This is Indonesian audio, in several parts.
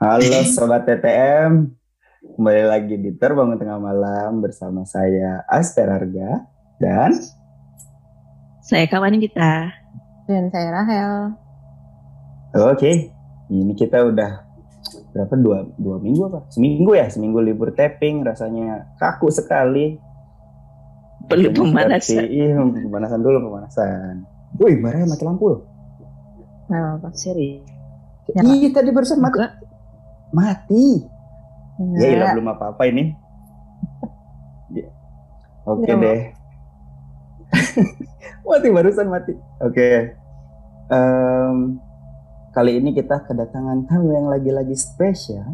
Halo Sobat TTM, kembali lagi di Terbangun Tengah Malam bersama saya Aster Harga dan Saya kawan kita. Dan saya Rahel. Oke, ini kita udah berapa dua dua minggu apa? Seminggu ya, seminggu libur tapping rasanya kaku sekali. Perlu pemanasan. Iya, pemanasan dulu pemanasan. Wih, marah mati lampu loh. Nah, apa? Seri. Ya, Iya tadi barusan mati. Mati. Ya ilah Enggak. belum apa-apa ini. Ya. Oke Ya. deh. mati barusan mati. Oke. Em, kali ini kita kedatangan tamu yang lagi-lagi spesial.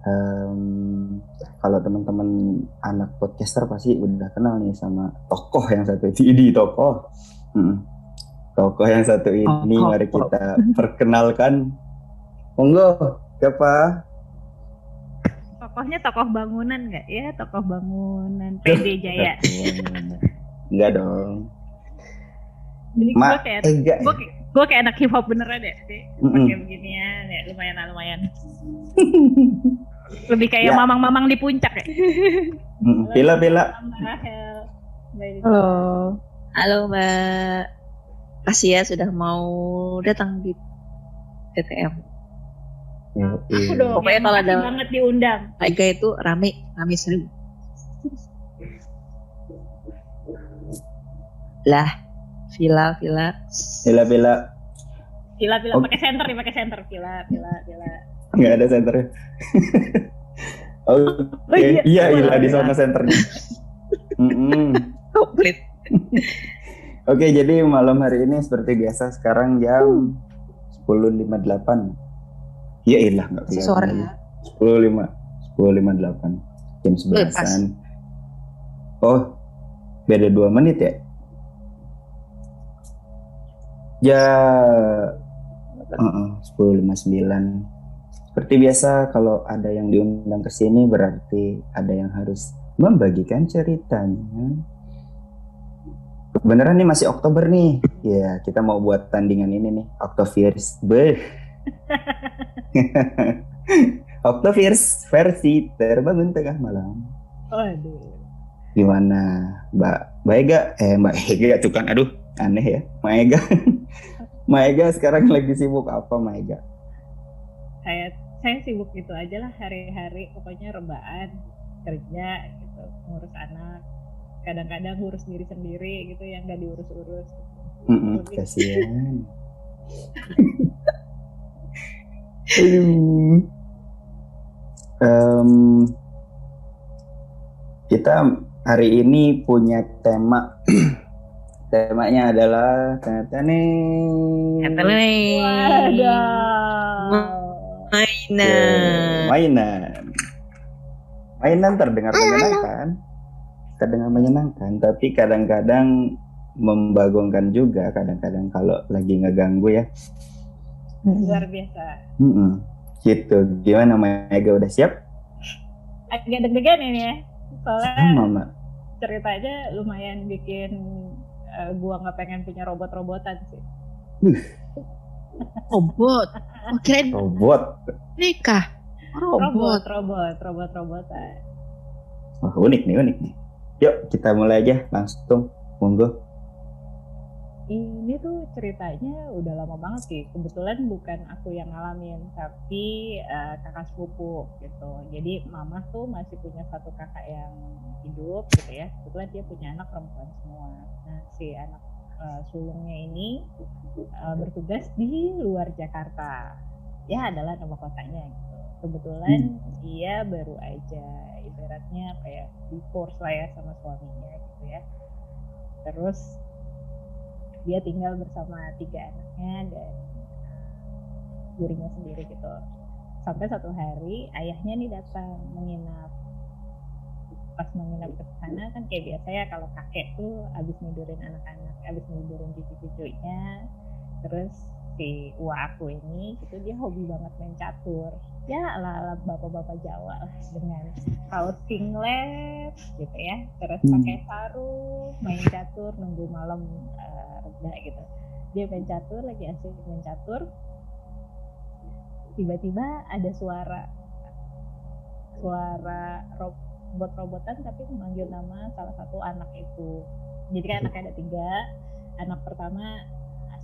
Em, kalau teman-teman anak podcaster pasti udah kenal nih sama tokoh yang satu ini tokoh. Mm. Tokoh yang satu ini Tokoh. mari kita perkenalkan. Monggo, siapa? Tokohnya tokoh bangunan nggak ya? Tokoh bangunan PD Jaya. Enggak dong. Jadi gue Ma, kayak eh, gue kayak gue kayak anak hip hop beneran ya sih. Pakai beginian ya lumayan lah, lumayan. Lebih kayak Ya. mamang-mamang di puncak ya. Mm, Rahel. Baik. Halo. Halo Mbak. Kasih ya sudah mau datang di TTM. Aku dong. Pokoknya kalau ada- banget diundang. Harga itu rame, rame seribu. Lah, villa, villa. Pila, pila. Pila pila Oh. pakai center nih, pakai center. Pila pila pila. Enggak ada senternya. Oke, Oh, iya. iya, iya, Boleh, di sana senternya. Mm-mm. Komplit. Oke, jadi malam hari ini seperti biasa sekarang jam 10.58. Iya, ilah enggak Masih sore ya. 10.5 10.58 jam Eh, pas. 11-an. Oh, beda 2 menit ya? Ya Heeh, 10.59. Seperti biasa kalau ada yang diundang ke sini berarti ada yang harus membagikan ceritanya. Beneran nih masih Oktober nih. Ya, kita mau buat tandingan ini nih, Oktovirus. Beh. Oktovirus versi terbangun tengah malam. Waduh. Gimana, Mbak Mbak Ega? Eh, Mbak Ega tuh kan, aduh, aneh ya. Mbak Ega. Mbak Ega sekarang lagi sibuk apa, Mbak Ega? Saya saya sibuk gitu aja lah hari-hari pokoknya rebaan kerja gitu ngurus anak kadang-kadang ngurus diri sendiri gitu yang gak diurus-urus Mm-mm, kasihan. Aduh. Em, kita hari ini punya tema. Temanya adalah tane Ateleh. Waduh. Mainan. mainan. Mainan terdengar menyenangkan, terdengar menyenangkan, tapi kadang-kadang membagongkan juga. Kadang-kadang kalau lagi ngeganggu ya. Luar biasa Mm-mm. Gitu. Gimana Mega udah siap? agak deg-degan ini ya soalnya Sama, ceritanya lumayan bikin eh, gua nggak pengen punya robot-robotan sih Robot. Oh, kirain Robot. nikah. robot Robot. robot robot robotan Wah, unik nih, unik nih. Yuk, kita mulai aja langsung. Monggo. Ini tuh ceritanya udah lama banget sih. Kebetulan bukan aku yang ngalamin tapi eh, kakak sepupu gitu. Jadi mama tuh masih punya satu kakak yang hidup gitu ya. Kebetulan dia punya anak perempuan semua. Nah si anak eh, sulungnya ini eh, bertugas di luar Jakarta. Ya adalah nama kotanya gitu. Kebetulan dia baru aja ibaratnya kayak divorce lah ya sama suaminya gitu ya. Terus dia tinggal bersama tiga anaknya dan dirinya sendiri gitu. Sampai satu hari ayahnya nih datang menginap. Pas menginap ke sana kan kayak biasa ya kalau kakek tuh abis nidurin anak-anak abis nidurin cucu-cucunya terus si Uwa aku ini itu dia hobi banget main catur. Ya ala ala bapak-bapak Jawa lah dengan kaos singlet gitu ya. Terus Hmm. pakai sarung main catur nunggu malam reda gitu. Dia main catur lagi asik main catur. Tiba-tiba ada suara suara robot-robotan tapi memanggil nama salah satu anak itu. Jadi kan anaknya ada tiga. Anak pertama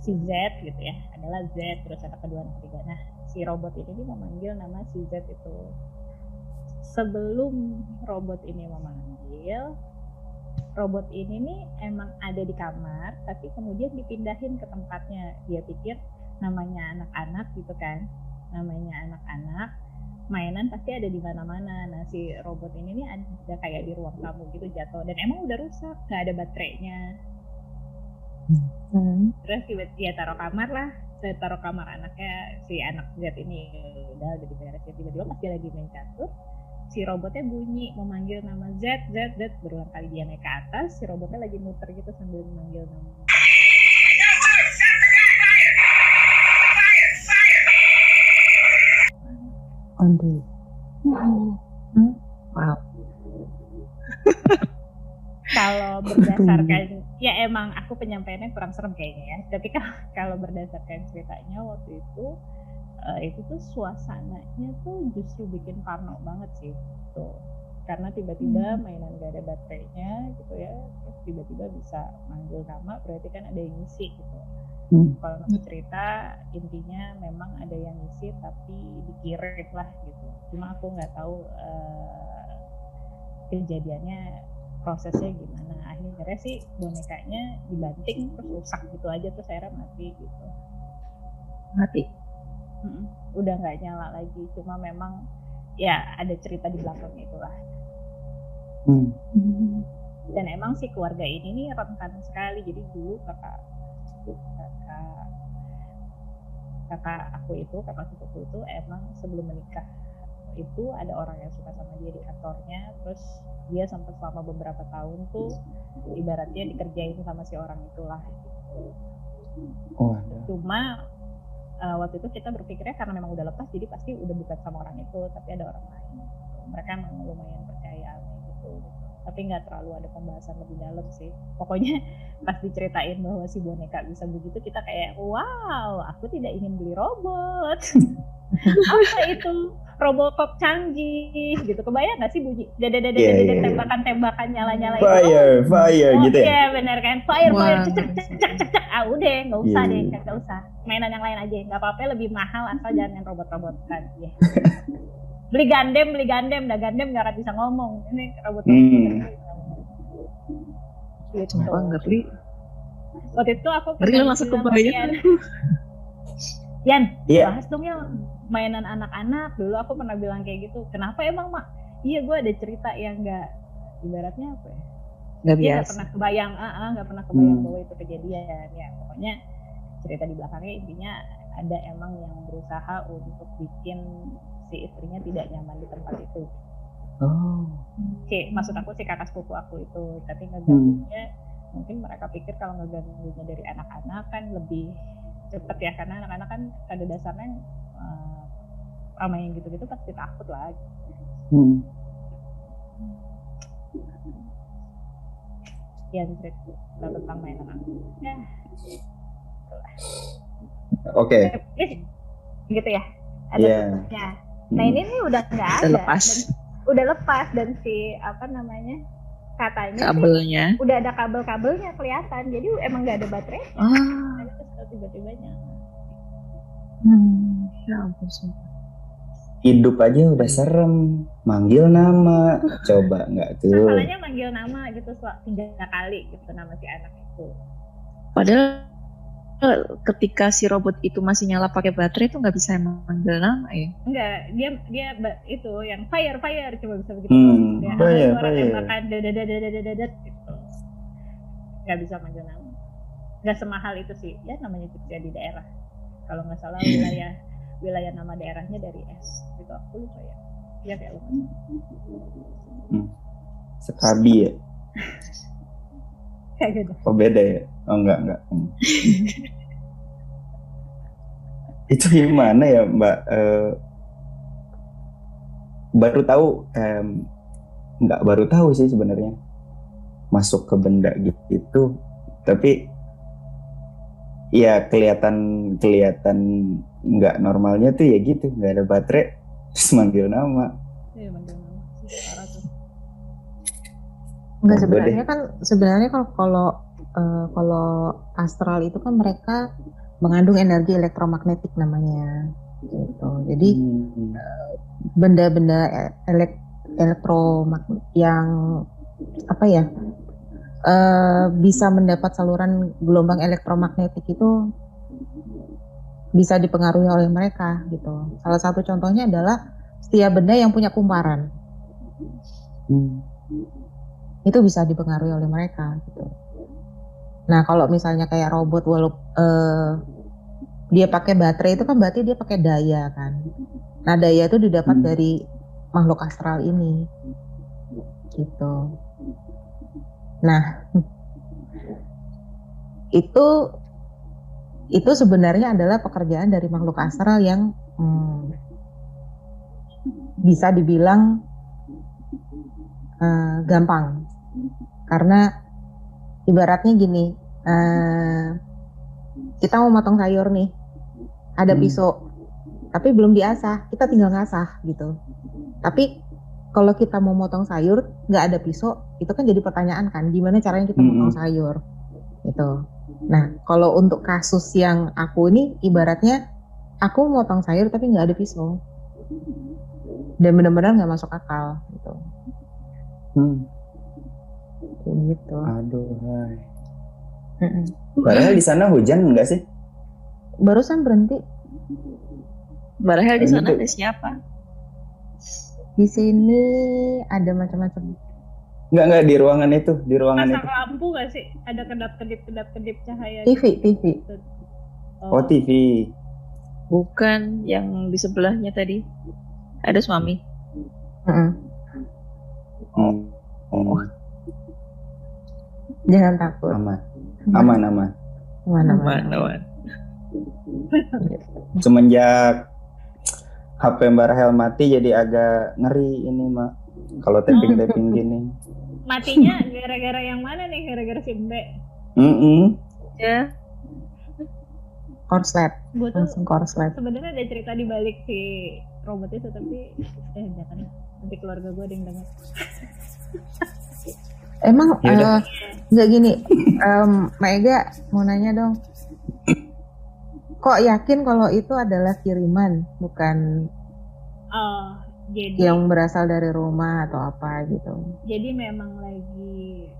si Z gitu ya adalah Z terus anak kedua anak ketiga nah si robot ini memanggil nama si Z itu sebelum robot ini memanggil robot ini nih emang ada di kamar tapi kemudian dipindahin ke tempatnya dia pikir namanya anak-anak gitu kan namanya anak-anak mainan pasti ada di mana-mana. Nah si robot ini nih ada kayak di ruang tamu gitu jatuh dan emang udah rusak, nggak ada baterainya. Hmm. Terus tiba ya taruh kamar lah, saya taruh kamar anaknya si anak Z ini udah udah diberesin tiba-tiba pas dia lagi main catur si robotnya bunyi memanggil nama Z Z Z berulang kali dia naik ke atas si robotnya lagi muter gitu sambil memanggil nama Aduh. Hmm. Wow. Kalau berdasarkan ya emang aku penyampaiannya kurang serem kayaknya ya. Tapi kalau berdasarkan ceritanya waktu itu uh, itu tuh suasananya tuh justru bikin parno banget sih tuh karena tiba-tiba mainan gak ada baterainya gitu ya. Terus tiba-tiba bisa manggil nama berarti kan ada yang ngisi gitu. Hmm. kalau nanti cerita intinya memang ada yang ngisi tapi dikirim lah gitu. Cuma aku nggak tahu uh, kejadiannya prosesnya gimana akhirnya sih bonekanya dibanting terus rusak gitu aja terus akhirnya mati gitu Mati. Mm-mm. udah nggak nyala lagi cuma memang ya ada cerita di belakangnya itulah Hmm. dan emang si keluarga ini nih rentan sekali jadi dulu kakak kakak kakak aku itu kakak sepupu itu emang sebelum menikah itu ada orang yang suka sama dia di kantornya terus dia sampai selama beberapa tahun tuh ibaratnya dikerjain sama si orang itulah. Oh, ada. cuma uh, waktu itu kita berpikirnya karena memang udah lepas jadi pasti udah bukan sama orang itu tapi ada orang lain. Mereka emang lumayan percaya gitu. Tapi nggak terlalu ada pembahasan lebih dalam sih. Pokoknya pas diceritain bahwa si boneka bisa begitu kita kayak wow aku tidak ingin beli robot. Apa itu Robocop canggih gitu kebayang nggak sih bunyi dede dede Iya, dede iya, iya. tembakan tembakan nyala nyala itu Fire, fire Oh, gitu ya. Iya benar kan fire fire Wah. cek cek cek cek cek ah udah nggak usah Iya, deh iya. nggak usah mainan yang lain aja nggak apa-apa lebih mahal asal jangan yang robot-robotan ya beli gandem beli gandem dah gandem nggak akan bisa ngomong ini robot Hmm. gitu Sumpah nggak beli. waktu itu aku Ngeri langsung kebayang. Yan, Yan Iya. bahas dong ya mainan anak-anak dulu aku pernah bilang kayak gitu kenapa emang mak iya gue ada cerita yang nggak ibaratnya apa ya Nggak dia nggak biasa. pernah kebayang ah ah, nggak pernah kebayang Hmm. bahwa itu kejadian ya pokoknya cerita di belakangnya intinya ada emang yang berusaha untuk bikin si istrinya tidak nyaman di tempat itu Oh. si maksud aku si kakak sepupu aku itu tapi Hmm. ngeganggunya mungkin mereka pikir kalau ngeganggunya dari anak-anak kan lebih cepet ya karena anak-anak kan pada dasarnya eh, sama yang gitu-gitu pasti takut lah Hmm. yang cerita tentang mainan aku ya Oke. Eh, gitu ya ada Iya. tutupnya. nah Hmm. ini nih udah nggak ada lepas Dan- udah lepas dan si apa namanya katanya sih kabelnya. udah ada kabel-kabelnya kelihatan jadi emang nggak ada baterai Ah, terus tiba-tiba nyala hmm, ya ampun sumpah. Hidup aja udah serem. Manggil nama. Coba nggak tuh. masalahnya manggil nama gitu tiga kali gitu nama si anak itu Padahal ketika si robot itu masih nyala pakai baterai itu nggak bisa manggil nama ya. enggak dia dia itu yang fire fire coba bisa begitu Hmm, Dia fire, ada suara fire. tembakan gitu nggak bisa manggil nama nggak semahal itu sih ya namanya juga di daerah kalau nggak salah wilayah wilayah nama daerahnya dari S gitu aku lupa ya ya kayak lupa Sekabi ya. kayak gitu Oh beda ya? Oh enggak enggak. Hmm. itu gimana ya Mbak? Eh, baru tahu, em, nggak baru tahu sih sebenarnya masuk ke benda gitu. Tapi Iya kelihatan kelihatan nggak normalnya tuh ya gitu nggak ada baterai terus manggil nama. Iya manggil nama sih parah tuh. Enggak Coba sebenarnya kan sebenarnya kalau kalau eh, kalau astral itu kan mereka mengandung energi elektromagnetik namanya gitu. Jadi Hmm. benda-benda e- elek elektromagnet yang apa ya eh, bisa mendapat saluran gelombang elektromagnetik itu bisa dipengaruhi oleh mereka gitu. Salah satu contohnya adalah setiap benda yang punya kumparan Hmm. itu bisa dipengaruhi oleh mereka gitu. Nah kalau misalnya kayak robot walau eh, dia pakai baterai itu kan berarti dia pakai daya kan. Nah daya itu didapat Hmm. dari makhluk astral ini gitu. Nah itu itu sebenarnya adalah pekerjaan dari makhluk astral yang hmm, bisa dibilang eh, gampang karena ibaratnya gini eh, kita mau motong sayur nih ada Hmm. pisau tapi belum diasah kita tinggal ngasah gitu tapi kalau kita mau motong sayur nggak ada pisau itu kan jadi pertanyaan kan gimana caranya kita Mm-mm. motong sayur gitu nah kalau untuk kasus yang aku ini ibaratnya aku motong sayur tapi nggak ada pisau dan benar-benar nggak masuk akal gitu Hmm. Kayak gitu Aduh, hai. Padahal di sana hujan enggak sih? barusan berhenti Barahel di Gitu. sana ada siapa? di sini ada macam-macam Enggak enggak di ruangan itu, di ruangan Pasang itu. lampu gak sih? Ada kedap-kedip kedap-kedip cahaya. TV TV Oh, TV. Bukan yang di sebelahnya tadi. Ada suami. Mm-mm. Hmm. Oh, jangan takut aman. Aman, aman. mana Aman, mana aman. Semenjak HP Mbak Rahel mati jadi agak ngeri ini, Mak. Kalau tapping-tapping gini. Matinya gara-gara yang mana nih? Gara-gara si Mbe. Mm Ya, korslet. Gue tuh langsung korslet. sebenarnya ada cerita di balik si robot itu tapi eh jangan. Nanti keluarga gue ada yang denger. emang eh, nggak gini. Em, Mbak Ega mau nanya dong. Kok yakin kalau itu adalah kiriman bukan? Oh, jadi yang berasal dari rumah atau apa gitu jadi memang lagi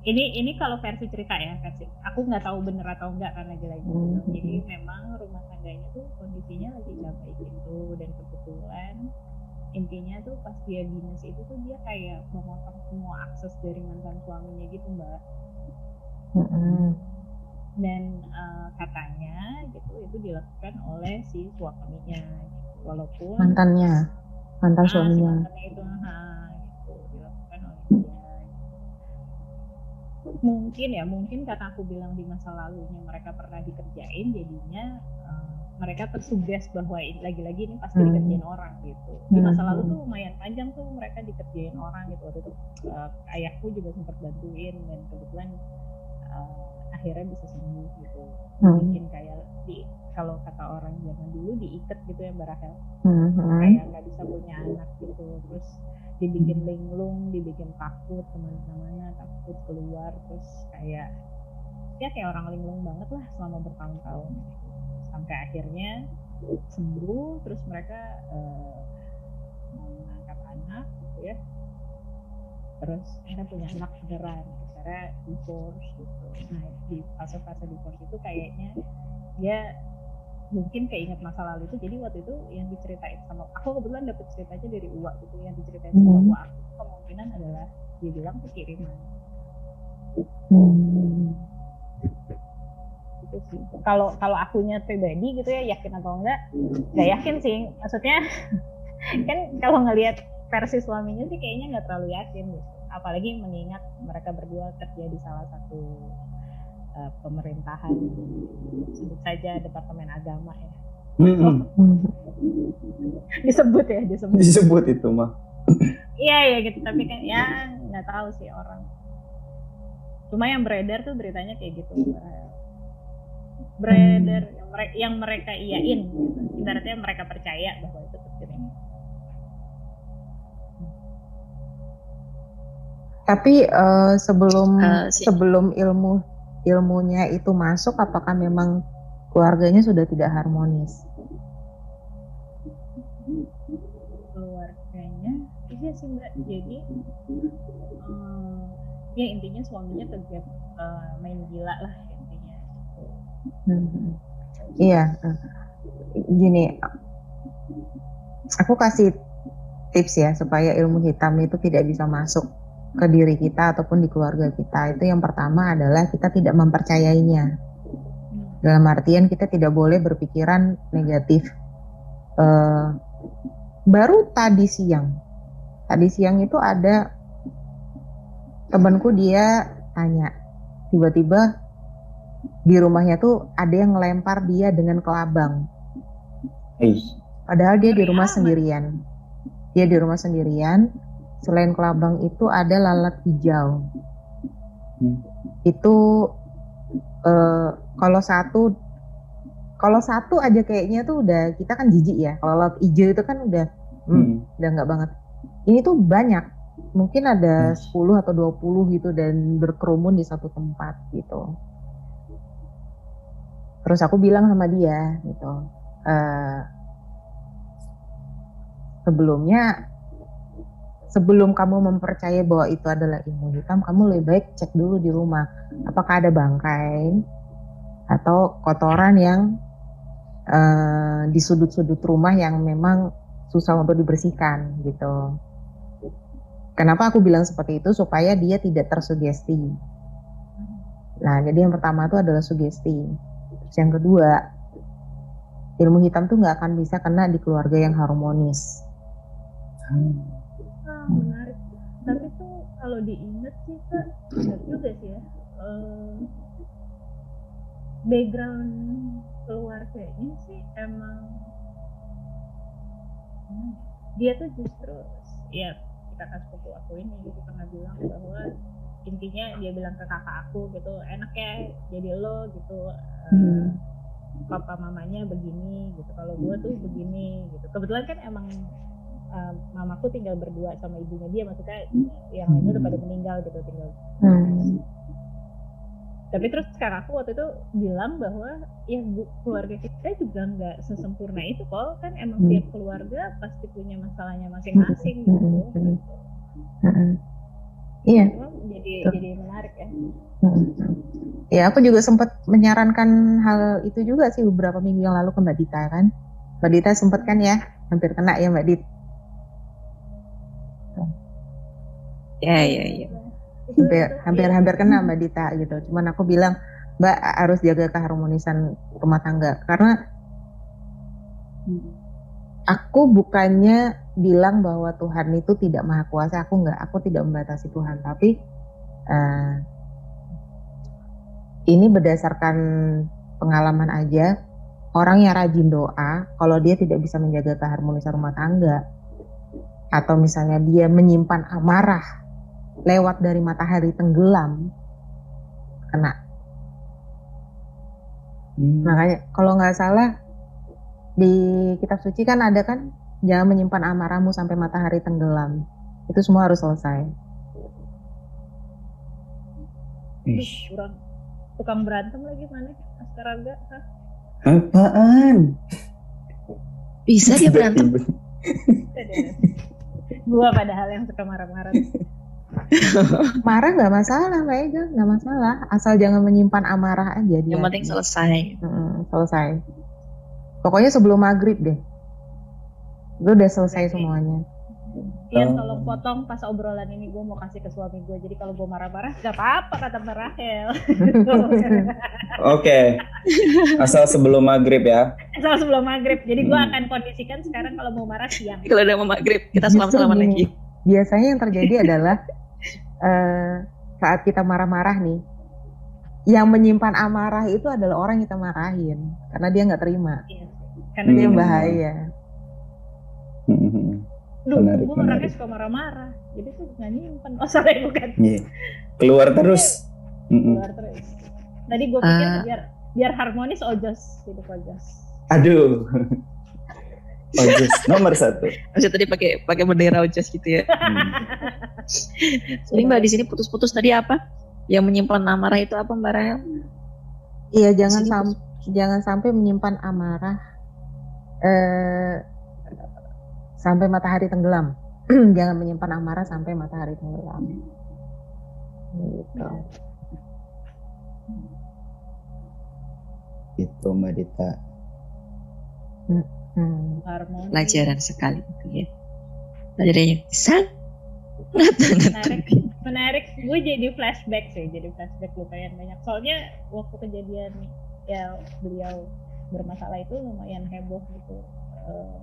ini ini kalau versi cerita ya versi aku nggak tahu bener atau enggak karena lagi lagi gitu. Hmm. jadi memang rumah tangganya tuh kondisinya lagi nggak baik gitu dan kebetulan intinya tuh pas dia dinas itu tuh dia kayak memotong semua akses dari mantan suaminya gitu mbak Mm-mm. dan eh, katanya gitu itu dilakukan oleh si suaminya gitu. Walaupun mantannya mantan Ah, suaminya itu ha, gitu dilakukan mungkin ya mungkin karena aku bilang di masa lalunya mereka pernah dikerjain jadinya eh, mereka tersugas bahwa lagi-lagi ini pasti Hmm. dikerjain orang gitu di masa Hmm. lalu tuh lumayan panjang tuh mereka dikerjain orang gitu waktu itu eh, ayahku juga sempat bantuin dan kebetulan eh, akhirnya bisa sembuh gitu Hmm. bikin kayak di kalau kata orang zaman dulu diikat gitu ya Mbak Rahel. Hmm, hmm. kayak nggak bisa punya anak gitu. Terus dibikin linglung dibikin takut ke mana-mana takut keluar. Terus kayak ya kayak orang linglung banget lah selama bertahun-tahun. Sampai akhirnya sembuh terus mereka eh, mau mengangkat anak gitu ya. Terus akhirnya punya anak beneran. Akhirnya divorce gitu. Nah di fase-fase divorce itu kayaknya dia mungkin keinget masa lalu itu. Jadi waktu itu yang diceritain sama aku kebetulan dapet ceritanya dari Uwa gitu yang diceritain sama Hmm. Uwa. Aku kemungkinan adalah dia bilang tuh kiriman. Hmm. gitu sih. Kalau kalau akunya pribadi gitu ya yakin atau enggak? Nggak yakin sih. Maksudnya kan kalau ngelihat versi suaminya sih kayaknya nggak terlalu yakin gitu. Apalagi mengingat mereka berdua kerja di salah satu eh, pemerintahan sebut saja departemen agama ya. Hmm. disebut ya disebut Disebut itu mah. iya ya gitu tapi kan ya nggak tahu sih orang cuma yang beredar tuh beritanya kayak gitu beredar yang mereka yang mereka iyain gitu. ibaratnya mereka percaya bahwa itu terkirim Tapi eh, sebelum si- sebelum ilmu ilmunya itu masuk, apakah memang keluarganya sudah tidak harmonis? keluarganya iya sih mbak jadi eh, ya intinya suaminya kegap eh, main gila lah intinya Hmm. Iya, eh, gini, aku kasih tips ya supaya ilmu hitam itu tidak bisa masuk ke diri kita ataupun di keluarga kita. Itu yang pertama adalah kita tidak mempercayainya. Dalam artian kita tidak boleh berpikiran negatif. Eh, baru tadi siang, tadi siang itu ada temanku dia tanya, tiba-tiba di rumahnya tuh ada yang ngelempar dia dengan kelabang. Padahal dia di rumah sendirian. Dia di rumah sendirian. Selain kelabang itu ada lalat hijau. Hmm. Itu eh, kalau satu kalau satu aja kayaknya tuh udah kita kan jijik ya. Kalau lalat hijau itu kan udah hmm, hmm. udah nggak banget. Ini tuh banyak. Mungkin ada Hmm. 10 atau 20 gitu dan berkerumun di satu tempat gitu. Terus aku bilang sama dia gitu. eh, sebelumnya sebelum kamu mempercayai bahwa itu adalah ilmu hitam, kamu lebih baik cek dulu di rumah apakah ada bangkai atau kotoran yang eh, di sudut-sudut rumah yang memang susah untuk dibersihkan gitu. Kenapa aku bilang seperti itu supaya dia tidak tersugesti. Nah, jadi yang pertama itu adalah sugesti. Terus yang kedua, ilmu hitam tuh nggak akan bisa kena di keluarga yang harmonis. Ah, menarik. Tapi tuh kalau diingat sih kak, benar juga sih ya. Eh, background keluarganya sih emang hmm, dia tuh justru ya kakak sepupu aku ini gitu pernah bilang bahwa intinya dia bilang ke kakak aku gitu enak ya jadi lo gitu eh, Hmm. papa mamanya begini gitu kalau gue tuh begini gitu kebetulan kan emang eh, mamaku tinggal berdua sama ibunya dia maksudnya yang lainnya udah pada meninggal gitu tinggal Hmm. tapi terus sekarang aku waktu itu bilang bahwa ya bu, keluarga kita juga nggak sesempurna itu kok kan emang Hmm. tiap keluarga pasti punya masalahnya masing-masing gitu Hmm, hmm, hmm. Iya. Jadi jadi menarik ya Mm-mm. Ya, aku juga sempat menyarankan hal itu juga sih beberapa minggu yang lalu ke Mbak Dita kan. Mbak Dita sempat kan ya, hampir kena ya Mbak Dit. Ya, ya, ya. Hampir, hampir, hampir kena Mbak Dita gitu. Cuman aku bilang, Mbak harus jaga keharmonisan rumah tangga karena aku bukannya bilang bahwa Tuhan itu tidak maha kuasa. Aku nggak, aku tidak membatasi Tuhan. Tapi eh, ini berdasarkan pengalaman aja. Orang yang rajin doa, kalau dia tidak bisa menjaga keharmonisan rumah tangga, atau misalnya dia menyimpan amarah lewat dari matahari tenggelam, kena. Hmm. Makanya kalau nggak salah di kitab suci kan ada kan jangan menyimpan amarahmu sampai matahari tenggelam. Itu semua harus selesai. Ih, kurang tukang berantem lagi mana Askaraga Hah? apaan? Bisa dia berantem. Gua padahal yang suka marah-marah Marah nggak masalah, Mbak Ega, nggak masalah. Asal jangan menyimpan amarah aja dia. Yang penting selesai. Mm, selesai. Pokoknya sebelum maghrib deh. Itu udah selesai semuanya. Iya Oh. tolong potong pas obrolan ini gue mau kasih ke suami gue jadi kalau gue marah-marah gak apa-apa kata Mbak Rahel Oke. Asal sebelum maghrib ya. Asal sebelum maghrib jadi gue Hmm. akan kondisikan sekarang kalau mau marah siang Kalau udah mau maghrib, kita salam-salaman gini, lagi. Biasanya yang terjadi adalah eh, saat kita marah-marah nih, yang menyimpan amarah itu adalah orang yang kita marahin karena dia nggak terima. Iya. karena dia Hmm. bahaya. Hmm. Duh, Menarik, gue orangnya suka marah-marah jadi tuh nggak nyimpen oh sorry bukan Iya. Keluar terus. Mm-mm. keluar terus tadi gue pikir Ah. biar biar harmonis ojos hidup ojos Aduh. Ojos nomor satu. Maksudnya tadi pakai pakai bendera Ojas gitu ya. Hmm. Jadi Mbak di sini putus-putus tadi apa? Yang menyimpan amarah itu apa Mbak Rahel? Iya, jangan sam jangan sampai menyimpan amarah eh sampai matahari tenggelam. jangan menyimpan amarah sampai matahari tenggelam. Gitu. Gitu Mbak Dita. Hmm. Pelajaran sekali itu ya. Pelajaran yang sangat Menarik. menarik. Gue jadi flashback sih jadi flashback lumayan banyak. Soalnya waktu kejadian ya beliau bermasalah itu lumayan heboh gitu. Eh,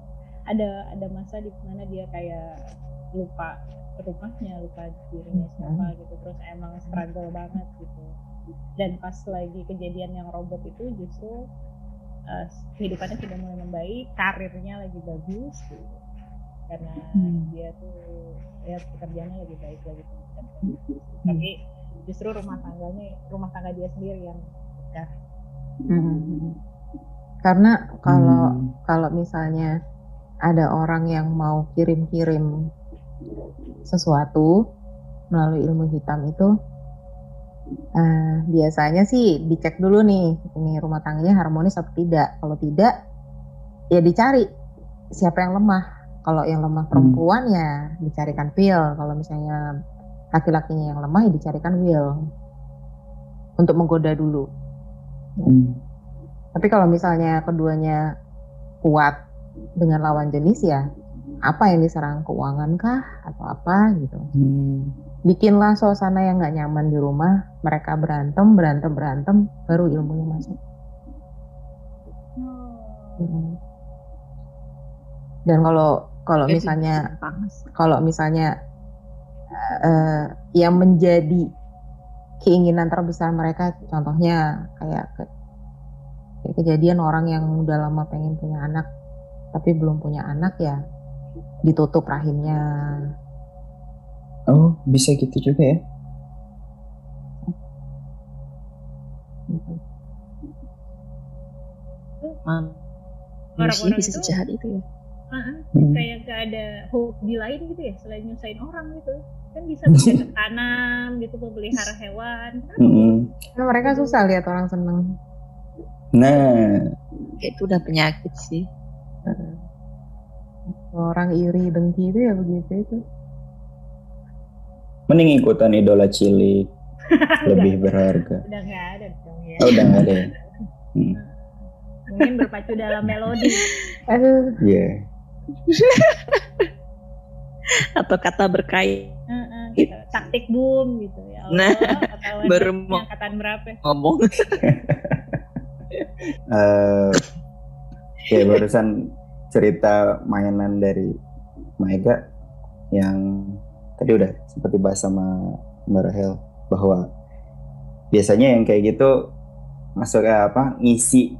ada ada masa di mana dia kayak lupa rumahnya lupa dirinya siapa gitu. Terus emang struggle banget gitu. Dan pas lagi kejadian yang robot itu justru eh, kehidupannya sudah mulai membaik karirnya lagi bagus gitu karena Hmm. dia tuh ya pekerjaannya lebih baik lagi tapi justru rumah tangganya rumah tangga dia sendiri yang ya Hmm. Karena kalau Hmm. kalau misalnya ada orang yang mau kirim-kirim sesuatu melalui ilmu hitam itu eh, biasanya sih dicek dulu nih ini rumah tangganya harmonis atau tidak kalau tidak ya dicari siapa yang lemah kalau yang lemah perempuan ya dicarikan will kalau misalnya laki-lakinya yang lemah ya dicarikan will untuk menggoda dulu Hmm. tapi kalau misalnya keduanya kuat dengan lawan jenis ya apa yang diserang keuangan kah atau apa gitu. Hmm. Bikinlah suasana yang nggak nyaman di rumah, mereka berantem, berantem, berantem, baru ilmunya masuk. Mm. Dan kalau kalau misalnya kalau misalnya eh, yang menjadi keinginan terbesar mereka contohnya kayak ke- kayak kejadian orang yang udah lama pengen punya anak tapi belum punya anak ya ditutup rahimnya Oh, bisa gitu juga ya? Manusia Orang-orang bisa itu- sejahat itu ya. Hmm. kayak gak ada hobi lain gitu ya selain nyusahin orang gitu kan bisa bercocok tanam gitu memelihara hewan Kenapa Hmm. Karena mereka susah lihat orang seneng Nah, Kayak itu udah penyakit sih. orang iri dengki itu ya begitu itu mending ikutan idola cilik lebih berharga. udah nggak ada dong ya Oh, udah nggak ada. ya? Hmm. mungkin berpacu dalam melodi aduh Iya. Atau kata berkait Heeh, gitu. taktik boom gitu ya Allah, Nah, baru mau- angkatan berapa ngomong. Eh, ya barusan cerita mainan dari Maega yang tadi udah seperti bahas sama Mbak Rahel bahwa biasanya yang kayak gitu masuk ke apa ngisi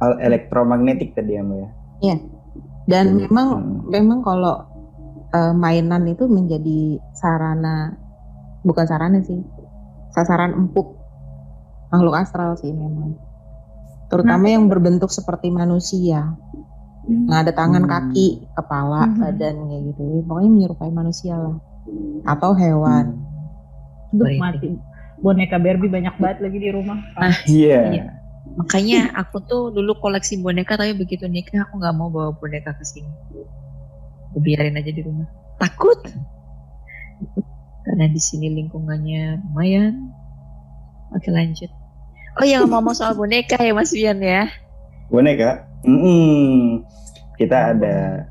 hal elektromagnetik tadi ya Mbak ya. Dan Hmm. memang Hmm. memang kalau eh, mainan itu menjadi sarana bukan sarana sih sasaran empuk makhluk astral sih memang terutama yang berbentuk seperti manusia nah ada tangan Hmm. kaki kepala Mhm. badan kayak gitu pokoknya menyerupai manusia lah atau hewan Duh, Merinding. mati boneka Barbie banyak banget lagi di rumah Ah. Iya. Iya. Makanya aku tuh dulu koleksi boneka tapi begitu nikah aku nggak mau bawa boneka ke sini. Biarin aja di rumah. Takut. Karena di sini lingkungannya lumayan. Oke lanjut. Oh yang ngomong soal boneka ya Mas Wian ya. Boneka. Mm-mm. Kita ada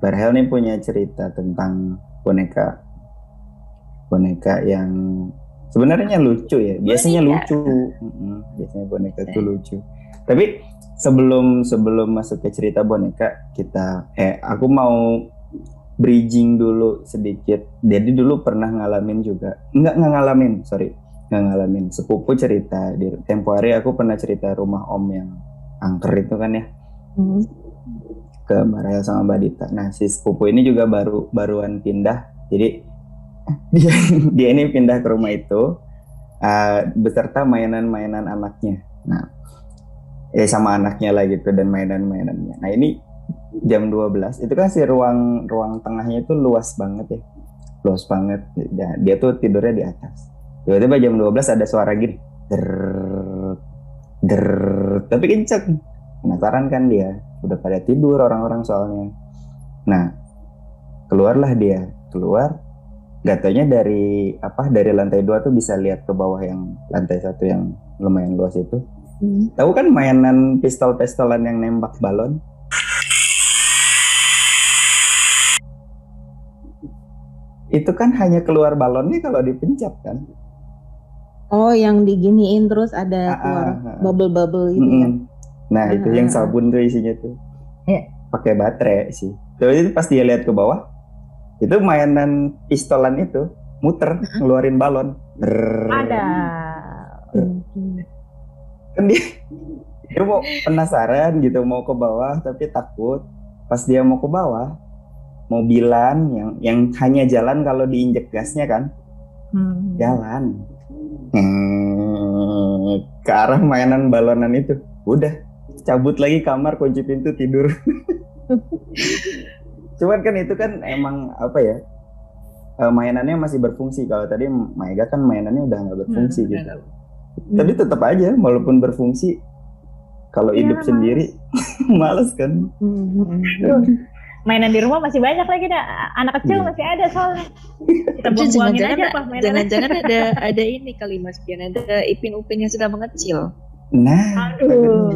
Barhel nih punya cerita tentang boneka. Boneka yang sebenarnya lucu ya. Biasanya Boneka. lucu. Biasanya boneka itu lucu. Tapi sebelum sebelum masuk ke cerita boneka, kita eh aku mau bridging dulu sedikit. Jadi dulu pernah ngalamin juga. Enggak nggak ngalamin, sorry. Nggak ngalamin. Sepupu cerita di tempo hari aku pernah cerita rumah om yang angker itu kan ya Hmm. ke Rahel sama Mbak Dita. Nah si sepupu ini juga baru baruan pindah, jadi dia dia ini pindah ke rumah itu uh, beserta mainan-mainan anaknya. Nah, eh sama anaknya lah gitu dan mainan-mainannya. Nah ini jam 12 itu kan si ruang ruang tengahnya itu luas banget ya, luas banget. Dia, dia tuh tidurnya di atas. Tiba-tiba jam 12 ada suara gini, der, der, tapi kenceng. Penasaran kan dia, udah pada tidur orang-orang soalnya. Nah, keluarlah dia, keluar Gatonya dari apa dari lantai dua tuh bisa lihat ke bawah yang lantai satu yang lumayan luas itu. Hmm. Tahu kan mainan pistol-pistolan yang nembak balon? Itu kan hanya keluar balonnya kalau dipencet kan? Oh, yang diginiin terus ada ah, keluar ah, bubble-bubble gitu mm -mm. Nah, ah, itu yang sabun tuh isinya tuh. Yeah. Pakai baterai sih. Itu pas dia lihat ke bawah, itu mainan pistolan itu muter ngeluarin balon. Brrr. ada kan dia dia mau penasaran gitu mau ke bawah tapi takut. Pas dia mau ke bawah mobilan yang yang hanya jalan kalau diinjek gasnya kan. Hmm. jalan. Hmm, ke arah mainan balonan itu. Udah cabut lagi kamar kunci pintu tidur Cuman kan itu kan emang apa ya? Uh, mainannya masih berfungsi. Kalau tadi Maiga kan mainannya udah nggak berfungsi hmm, gitu. Hmm. Tapi tetap aja walaupun berfungsi kalau ya, hidup males. sendiri males kan. Hmm. Mainan di rumah masih banyak lagi dah. Anak kecil yeah. masih ada soalnya. Kita buang-buangin aja apa mainannya. Jangan-jangan ada ada ini kali Mas Pian ada Ipin Upin yang sudah mengecil. Nah, Aduh.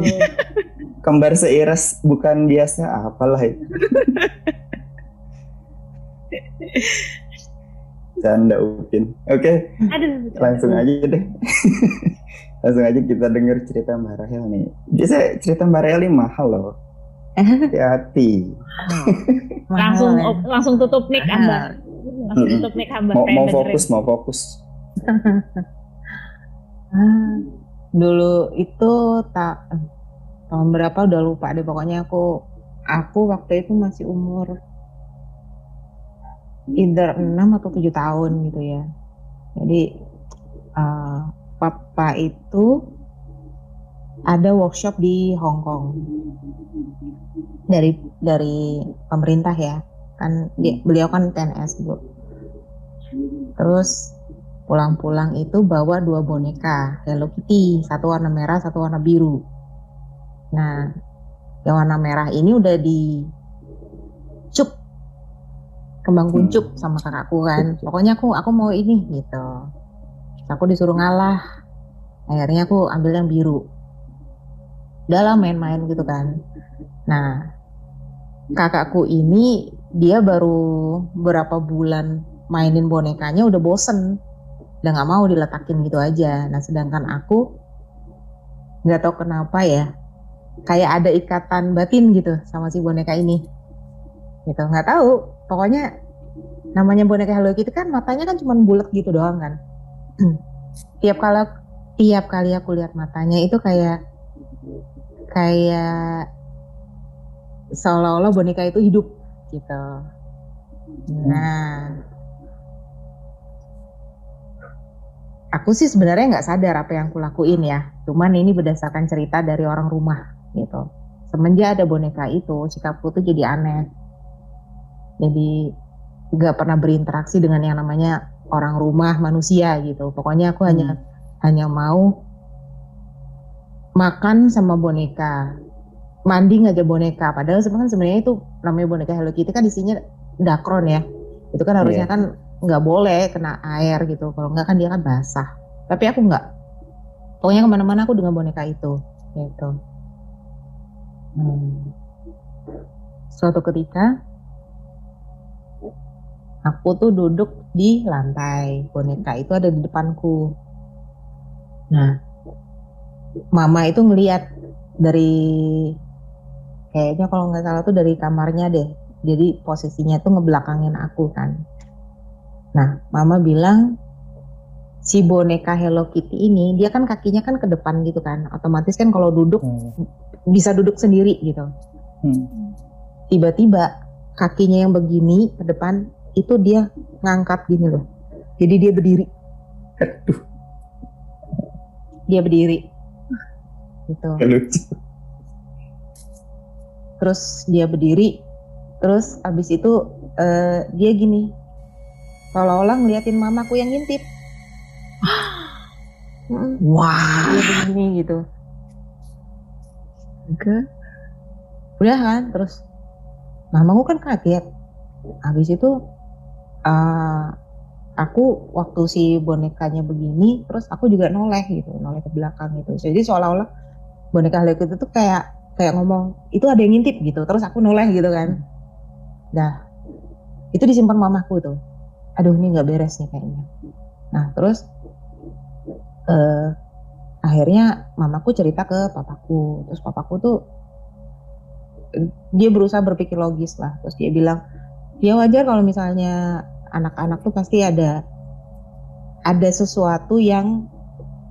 kembar seiras bukan biasa apalah itu. Canda Upin. Oke. Okay. Langsung aja deh. Langsung aja kita denger cerita Mbak Rahel nih. Biasa cerita Mbak Rahel ini mahal loh. Hati-hati. langsung ya. langsung tutup mic Amba. Langsung tutup mic Amba. Mau, mau fokus, mau fokus. Dulu itu tak tahun berapa udah lupa deh pokoknya aku aku waktu itu masih umur either 6 atau 7 tahun gitu ya. Jadi uh, papa itu ada workshop di Hong Kong. Dari dari pemerintah ya. Kan dia, beliau kan PNS dulu terus pulang-pulang itu bawa dua boneka Hello Kitty. Satu warna merah satu warna biru. Nah yang warna merah ini udah di kembang hmm. kuncup hmm. sama kakakku kan. Pokoknya aku aku mau ini gitu. Aku disuruh ngalah. Akhirnya aku ambil yang biru. Dalam main-main gitu kan. Nah kakakku ini dia baru berapa bulan mainin bonekanya udah bosen. Udah nggak mau diletakin gitu aja. Nah sedangkan aku nggak tahu kenapa ya kayak ada ikatan batin gitu sama si boneka ini. Gitu nggak tahu pokoknya namanya boneka Hello Kitty kan matanya kan cuma bulat gitu doang kan. Tiap kali tiap kali aku lihat matanya itu kayak kayak seolah-olah boneka itu hidup gitu. Nah. Aku sih sebenarnya nggak sadar apa yang aku lakuin ya. Cuman ini berdasarkan cerita dari orang rumah gitu. Semenjak ada boneka itu sikapku tuh jadi aneh jadi nggak pernah berinteraksi dengan yang namanya orang rumah manusia gitu. Pokoknya aku hmm. hanya hanya mau makan sama boneka. Mandi ngajak boneka. Padahal sebenarnya sebenarnya itu namanya boneka Hello Kitty kan isinya dakron ya. Itu kan harusnya yeah. kan nggak boleh kena air gitu. Kalau nggak kan dia kan basah. Tapi aku nggak. Pokoknya ke mana-mana aku dengan boneka itu gitu. Hmm. suatu ketika aku tuh duduk di lantai. Boneka itu ada di depanku. Nah mama itu ngeliat dari kayaknya kalau nggak salah tuh dari kamarnya deh. Jadi posisinya tuh ngebelakangin aku kan. Nah mama bilang si boneka Hello Kitty ini dia kan kakinya kan ke depan gitu kan. Otomatis kan kalau duduk hmm. bisa duduk sendiri gitu. Hmm. tiba-tiba kakinya yang begini ke depan itu dia ngangkat gini loh. Jadi dia berdiri. Aduh. dia berdiri. Gitu. Lucu. Terus dia berdiri. Terus abis itu eh, dia gini. Seolah-olah ngeliatin mamaku yang ngintip. Wah. dia begini gitu. Ke udah kan? Terus mamaku kan kaget. Habis itu eh, aku waktu si bonekanya begini terus aku juga noleh gitu noleh ke belakang gitu. Jadi seolah-olah boneka Hello Kitty itu kayak kayak ngomong itu ada yang ngintip gitu. Terus aku noleh gitu kan. Dah. Itu disimpan mamaku tuh. Aduh ini nggak beres nih kayaknya. Nah terus eh akhirnya mamaku cerita ke papaku. Terus papaku tuh dia berusaha berpikir logis lah. Terus dia bilang ya wajar kalau misalnya anak-anak tuh pasti ada ada sesuatu yang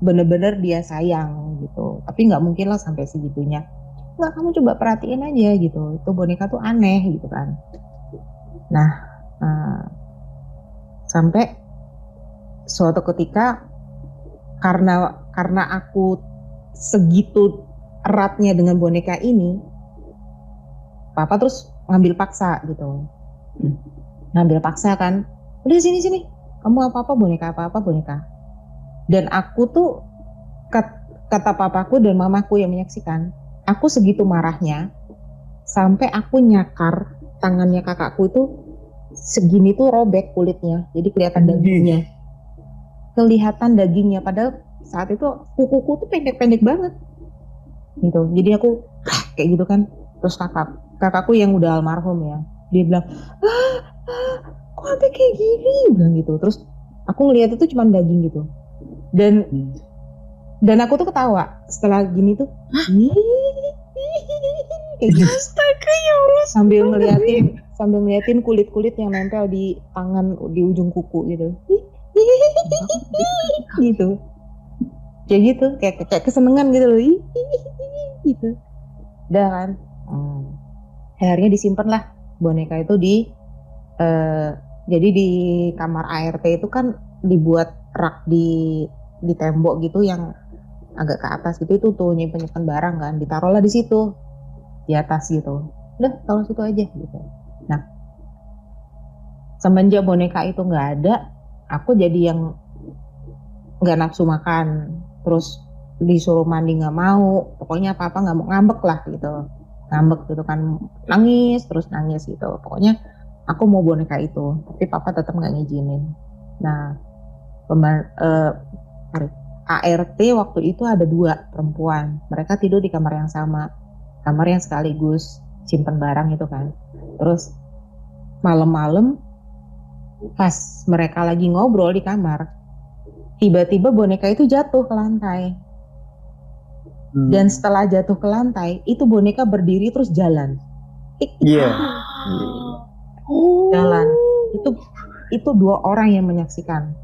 bener-bener dia sayang gitu. Tapi nggak mungkin lah sampai segitunya. Nggak kamu coba perhatiin aja gitu. Itu boneka tuh aneh gitu kan. Nah eh, sampai suatu ketika karena karena aku segitu eratnya dengan boneka ini papa terus ngambil paksa gitu ngambil paksa kan. Udah sini sini. Kamu apa apa boneka apa apa boneka. Dan aku tuh kat- kata papaku dan mamaku yang menyaksikan aku segitu marahnya sampai aku nyakar tangannya kakakku itu segini tuh robek kulitnya jadi kelihatan dagingnya. Kelihatan dagingnya padahal saat itu kukuku tuh pendek-pendek banget. Gitu. Jadi aku kayak gitu kan. Terus kakak kakakku yang udah almarhum ya dia bilang ah, ah kok sampai kayak gini? Bilang gitu. Terus aku ngeliat itu cuma daging gitu. Dan Hmm. dan aku tuh ketawa setelah gini tuh kayak gitu. Astaga ya Allah. sambil ngeliatin sambil ngeliatin kulit kulit yang nempel di tangan di ujung kuku gitu. Gitu. Kayak gitu kayak kayak kesenengan gitu loh. Gitu. Udah kan? Hmm. akhirnya disimpan lah boneka itu di eh, jadi di kamar ART itu kan dibuat rak di di tembok gitu yang agak ke atas gitu. Itu tuh nyimpen nyimpen barang kan ditaruhlah di situ di atas gitu. Udah taruh situ aja gitu. Nah semenjak boneka itu nggak ada aku jadi yang nggak nafsu makan. Terus disuruh mandi nggak mau pokoknya apa apa nggak mau ngambek lah gitu ngambek gitu kan nangis terus nangis gitu. Pokoknya aku mau boneka itu tapi papa tetap nggak ngizinin. Nah pemba- eh, sorry, ART waktu itu ada dua perempuan. Mereka tidur di kamar yang sama kamar yang sekaligus simpen barang itu kan. Terus malam-malam pas mereka lagi ngobrol di kamar tiba-tiba boneka itu jatuh ke lantai Hmm. dan setelah jatuh ke lantai itu boneka berdiri terus jalan Iya. Oh. jalan itu itu dua orang yang menyaksikan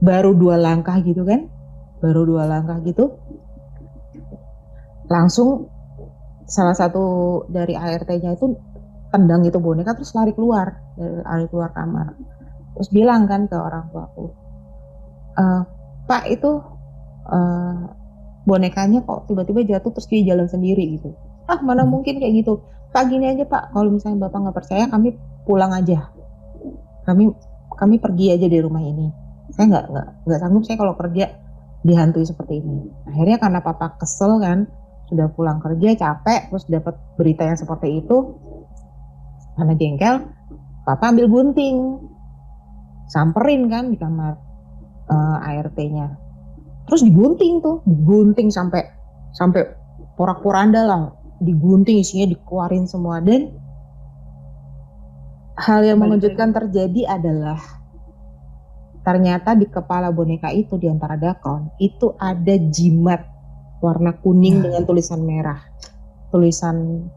baru dua langkah gitu kan baru dua langkah gitu langsung salah satu dari ART-nya itu tendang itu boneka terus lari keluar dari lari keluar kamar terus bilang kan ke orang tuaku "Eh, pak itu eh, bonekanya kok tiba-tiba jatuh terus dia jalan sendiri gitu. Ah mana mungkin kayak gitu. Pak gini aja pak. Kalau misalnya bapak nggak percaya kami pulang aja. Kami kami pergi aja dari rumah ini. Saya nggak nggak nggak sanggup saya kalau kerja dihantui seperti ini. Akhirnya karena papa kesel kan sudah pulang kerja capek terus dapat berita yang seperti itu karena jengkel papa ambil gunting. Samperin kan di kamar eh, ART-nya terus digunting tuh digunting sampai sampai porak-poranda lah. Digunting isinya dikeluarin semua. Dan hal yang mengejutkan terjadi adalah ternyata di kepala boneka itu di antara dakron itu ada jimat warna kuning Nah. dengan tulisan merah. Tulisan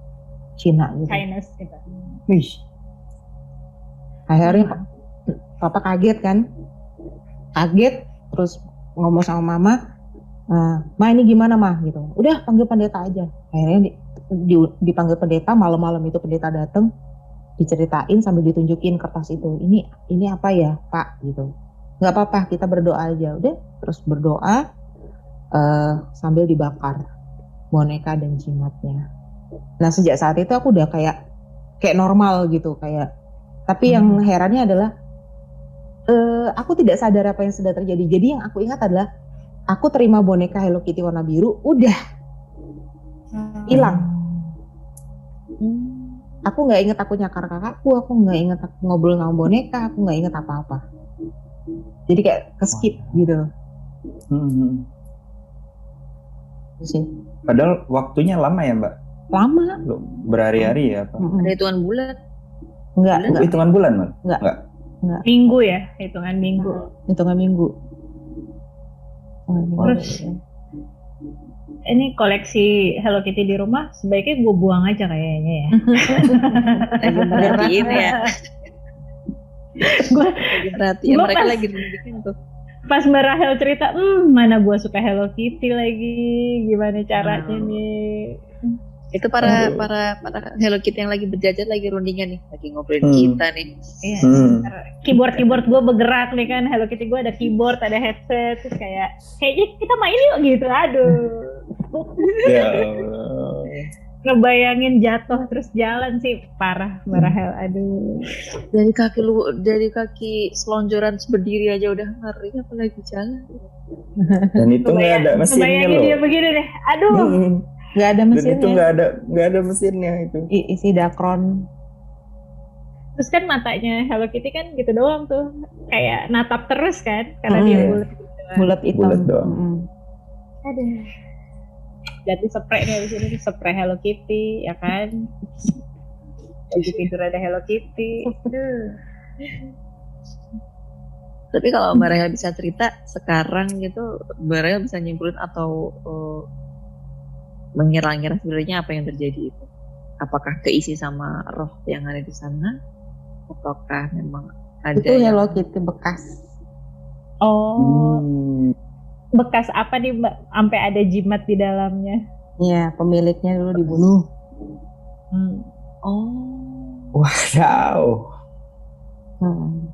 Cina gitu. Chinese gitu. Wih. akhirnya pa- papa kaget kan? Kaget terus ngomong sama mama "Eh, ma ini gimana mah gitu. Udah panggil pendeta aja. Akhirnya di- di- dipanggil pendeta malam-malam itu pendeta datang diceritain sambil ditunjukin kertas itu. Ini ini apa ya pak? Gitu. Nggak apa-apa kita berdoa aja. Udah terus berdoa eh, sambil dibakar boneka dan jimatnya. Nah sejak saat itu aku udah kayak kayak normal gitu kayak. Tapi yang herannya adalah eh, aku tidak sadar apa yang sudah terjadi. Jadi yang aku ingat adalah aku terima boneka Hello Kitty warna biru, udah hilang. Aku nggak inget aku nyakar kakakku, aku nggak inget aku ngobrol sama boneka, aku nggak inget apa-apa. Jadi kayak keskip gitu Hmm. Itu sih. Padahal waktunya lama ya mbak, Lama, Loh, berhari-hari ya? Mm-mm. Ada hitungan bulan. nggak Bulan? nggak Hitungan bulan mbak? Minggu ya, hitungan minggu. hitungan minggu. Hitungan minggu. Terus ini koleksi Hello Kitty di rumah sebaiknya gue buang aja kayaknya ya. Lagi merhatiin ya. gue Lagi merhatiin. Mereka pas- lagi bikin tuh. pas Mbak Rahel cerita, hmm mana gue suka Hello Kitty lagi, gimana caranya Hmm. nih? Itu para Aduh. para para Hello Kitty yang lagi berjajar lagi rundingan nih, lagi ngobrolin Hmm. kita nih. Iya. Hmm. Keyboard keyboard gue bergerak nih kan, Hello Kitty gue ada keyboard, ada headset, terus kayak kayaknya kita main yuk gitu, aduh. Ya Allah. Ngebayangin jatuh terus jalan sih parah Mbak Rahel, aduh. Dari kaki lu dari kaki selonjoran berdiri aja udah ngeri apalagi jalan. Dan itu nggak ada mesinnya Ngebayangin loh. dia begini deh, aduh. Hmm. Nggak ada Dan itu mesinnya. nggak ada nggak ada mesinnya itu. I- isi dakron. Terus kan matanya Hello Kitty kan gitu doang tuh, kayak natap terus kan, karena Hmm. dia bulat gitu. Bulat hitam. Bulat doang. Mm-mm. Aduh. Jadi spray nih abis ini spray Hello Kitty, ya kan? Baju tidur ada Hello Kitty. Tapi kalau Mbak Reha bisa cerita sekarang gitu, Mbak Reha bisa nyimpulin atau eh, mengira-ngira sebenarnya apa yang terjadi itu? Apakah keisi sama roh yang ada di sana? Ataukah memang ada Itu yang Hello Kitty bekas. Oh, Hmm. bekas apa nih Mbak? Sampai ada jimat di dalamnya. Iya, pemiliknya dulu dibunuh. Hmm. Oh, Wow. Hmm.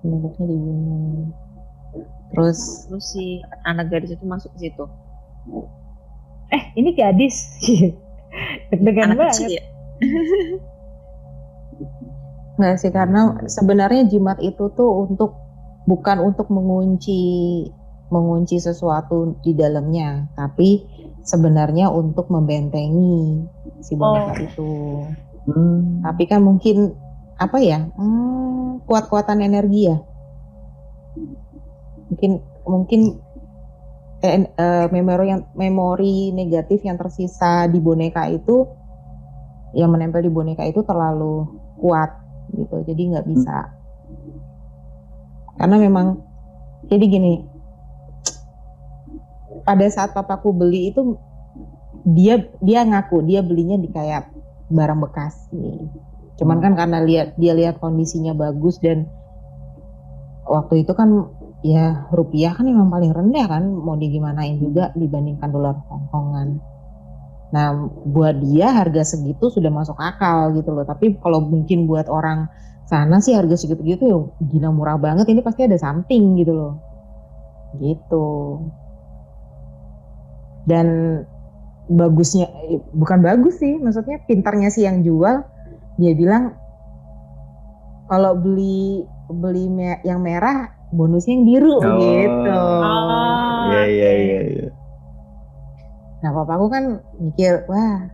Pemiliknya dibunuh. Terus terus si anak gadis itu masuk ke situ. Eh, ini gadis. Deg-degan anak banget. kecil ya. Nggak sih karena sebenarnya jimat itu tuh untuk bukan untuk mengunci mengunci sesuatu di dalamnya, tapi sebenarnya untuk membentengi si boneka Oh. itu. Hmm. Tapi kan mungkin apa ya? hmm, kuat-kuatan energi ya. Mungkin mungkin eh, eh, memori yang memori negatif yang tersisa di boneka itu yang menempel di boneka itu terlalu kuat gitu. Jadi nggak bisa. Karena memang jadi gini. Pada saat papaku beli itu dia dia ngaku dia belinya di kayak barang bekas nih. Cuman kan karena lihat dia lihat kondisinya bagus dan waktu itu kan ya rupiah kan memang paling rendah kan mau digimanain juga dibandingkan dolar Hongkongan. Nah buat dia harga segitu sudah masuk akal gitu loh. Tapi kalau mungkin buat orang sana sih harga segitu-gitu ya gila murah banget ini pasti ada something gitu loh. Gitu. Dan bagusnya eh, bukan bagus sih maksudnya pintarnya sih yang jual dia bilang kalau beli beli yang merah bonusnya yang biru Oh. gitu. Oh, Iya iya iya. iya. Nah papaku kan mikir wah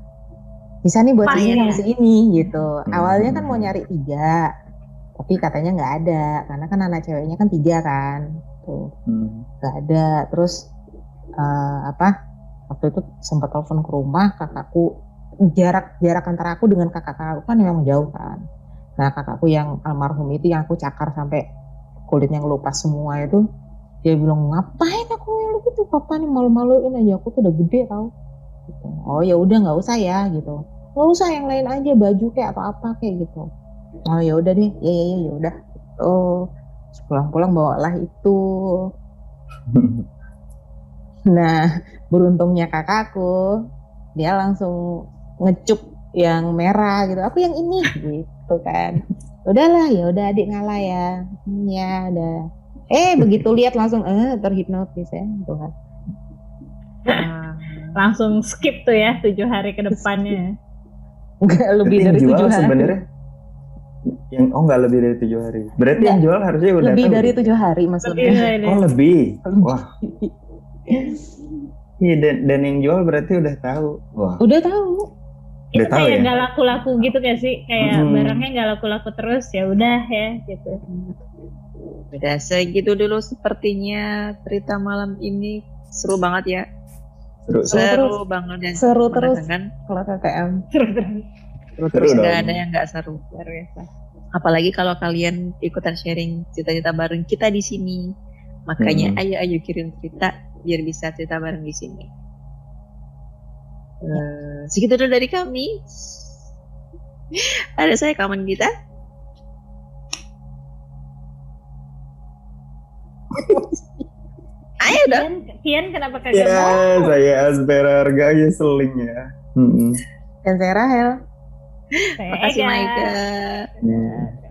bisa nih buat ini ya. sama segini gitu. Hmm. Awalnya kan mau nyari tiga tapi katanya nggak ada karena kan anak ceweknya kan tiga kan tuh Hmm. nggak ada terus eh, apa waktu itu sempat telepon ke rumah kakakku jarak jarak antara aku dengan kakak kakakku kan memang jauh kan nah kakakku yang almarhum itu yang aku cakar sampai kulitnya ngelupas semua itu dia bilang ngapain aku ngeluh gitu? Papa nih malu-maluin aja aku tuh udah gede tau. Gitu. oh ya udah nggak usah ya gitu. Nggak usah yang lain aja baju kayak atau apa kayak gitu. Oh ya udah deh ya ya ya ya udah. Oh pulang-pulang bawalah itu. Nah, beruntungnya kakakku, dia langsung ngecup yang merah gitu. Aku yang ini gitu kan. Udahlah, ya udah adik ngalah ya. Hmm, Ya udah. Eh, begitu lihat langsung eh terhipnotis ya, gitu kan. Ah, langsung skip tuh ya tujuh hari ke depannya. Enggak lebih Berarti dari jual tujuh hari. sebenarnya yang oh nggak lebih dari tujuh hari. Berarti Nggak. yang jual harusnya udah Lebih dari tujuh hari Lebih maksudnya. dari Oh lebih. Wah. Iya dan, dan yang jual berarti udah tahu. Wah. Udah tahu. Itu Udah tahu kayak ya? nggak laku-laku gitu gak sih? Kayak Hmm. barangnya nggak laku-laku terus ya udah ya gitu. Udah segitu dulu sepertinya cerita malam ini seru banget ya. Seru. Seru Seru terus. banget dan Seru terus kan kalau KKM. Terus terus. seru Seru terus nggak ada yang nggak seru. Luar biasa. Apalagi kalau kalian ikutan sharing cerita-cerita bareng kita di sini. Makanya Hmm. ayo ayo kirim cerita biar bisa cerita bareng di sini. Eh, segitu dulu dari kami. Ada saya kawan kita. Ayo dong. Kian, Kian kenapa kagak Ya, mau? saya Aspera harga ya seling ya. Hmm. Dan saya Rahel. Saya Makasih. Maika. Hmm.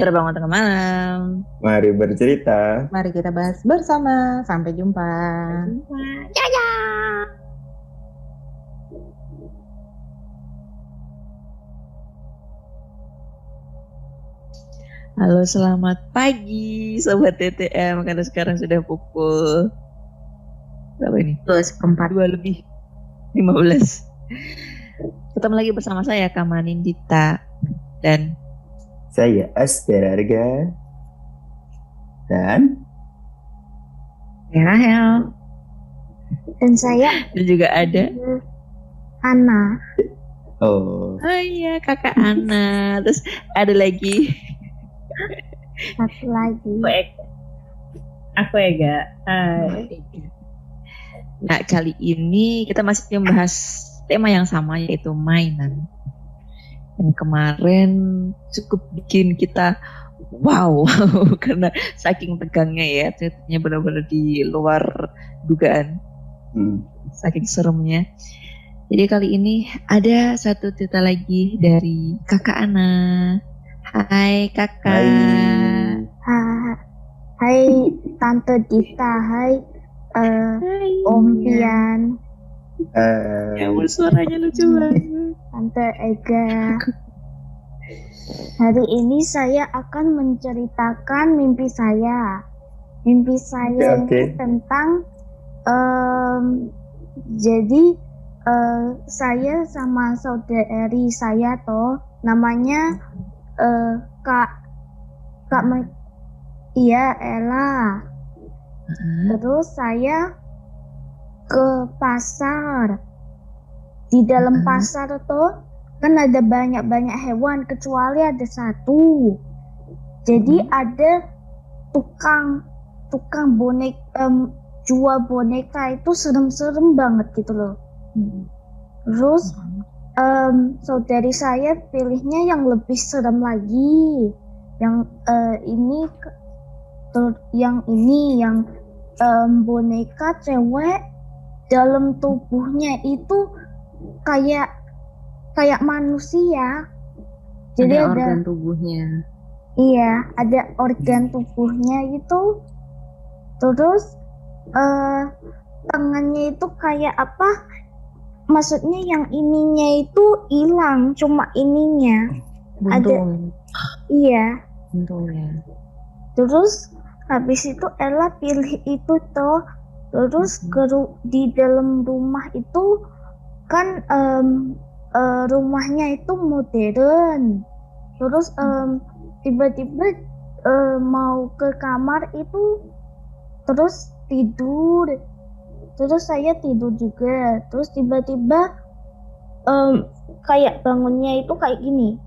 Terbangun tengah malam. Mari bercerita. Mari kita bahas bersama. Sampai jumpa. Ya ya. Halo selamat pagi Sobat TTM Karena sekarang sudah pukul Berapa ini? Dua seperempat. Dua lebih 15 Ketemu lagi bersama saya Kamanin Dita Dan Saya Aspera harga. Dan Rahel Dan saya Dan juga ada Ana. oh Oh iya kakak Ana Terus ada lagi Satu lagi. Aku Ega. Aku Ega. Hai. Nah kali ini kita masih membahas tema yang sama yaitu mainan. Dan kemarin cukup bikin kita wow karena saking tegangnya ya ceritanya benar-benar di luar dugaan hmm. saking seremnya. Jadi kali ini ada satu cerita lagi dari kakak Ana. Hai kakak. Hai. Ha- Hai Tante Dita, hai eh, Hai. Om Pian, Eh, Ya suaranya lucu banget. Tante Ega. Hari ini saya akan menceritakan mimpi saya. Mimpi saya Oke, oke. ini tentang em, jadi eh, saya sama saudari saya toh namanya eh, Kak Kak Me- Iya Ella. Terus saya ke pasar. Di dalam Mm-mm. pasar tuh kan ada banyak-banyak hewan kecuali ada satu. Jadi ada tukang tukang bonek em, jual boneka itu serem-serem banget gitu loh. Terus em, saudari saya pilihnya yang lebih serem lagi. Yang eh, ini yang ini yang em, boneka cewek dalam tubuhnya itu kayak kayak manusia. Jadi ada ada, organ tubuhnya. iya, ada organ tubuhnya itu. Terus eh tangannya itu kayak apa? Maksudnya yang ininya itu hilang, cuma ininya. Buntung. Iya. Buntungnya. Terus habis itu Ella pilih itu toh. Terus ru- di dalam rumah itu kan em, eh, rumahnya itu modern. Terus em, tiba-tiba eh, mau ke kamar itu terus tidur. Terus saya tidur juga. Terus tiba-tiba em, kayak bangunnya itu kayak gini.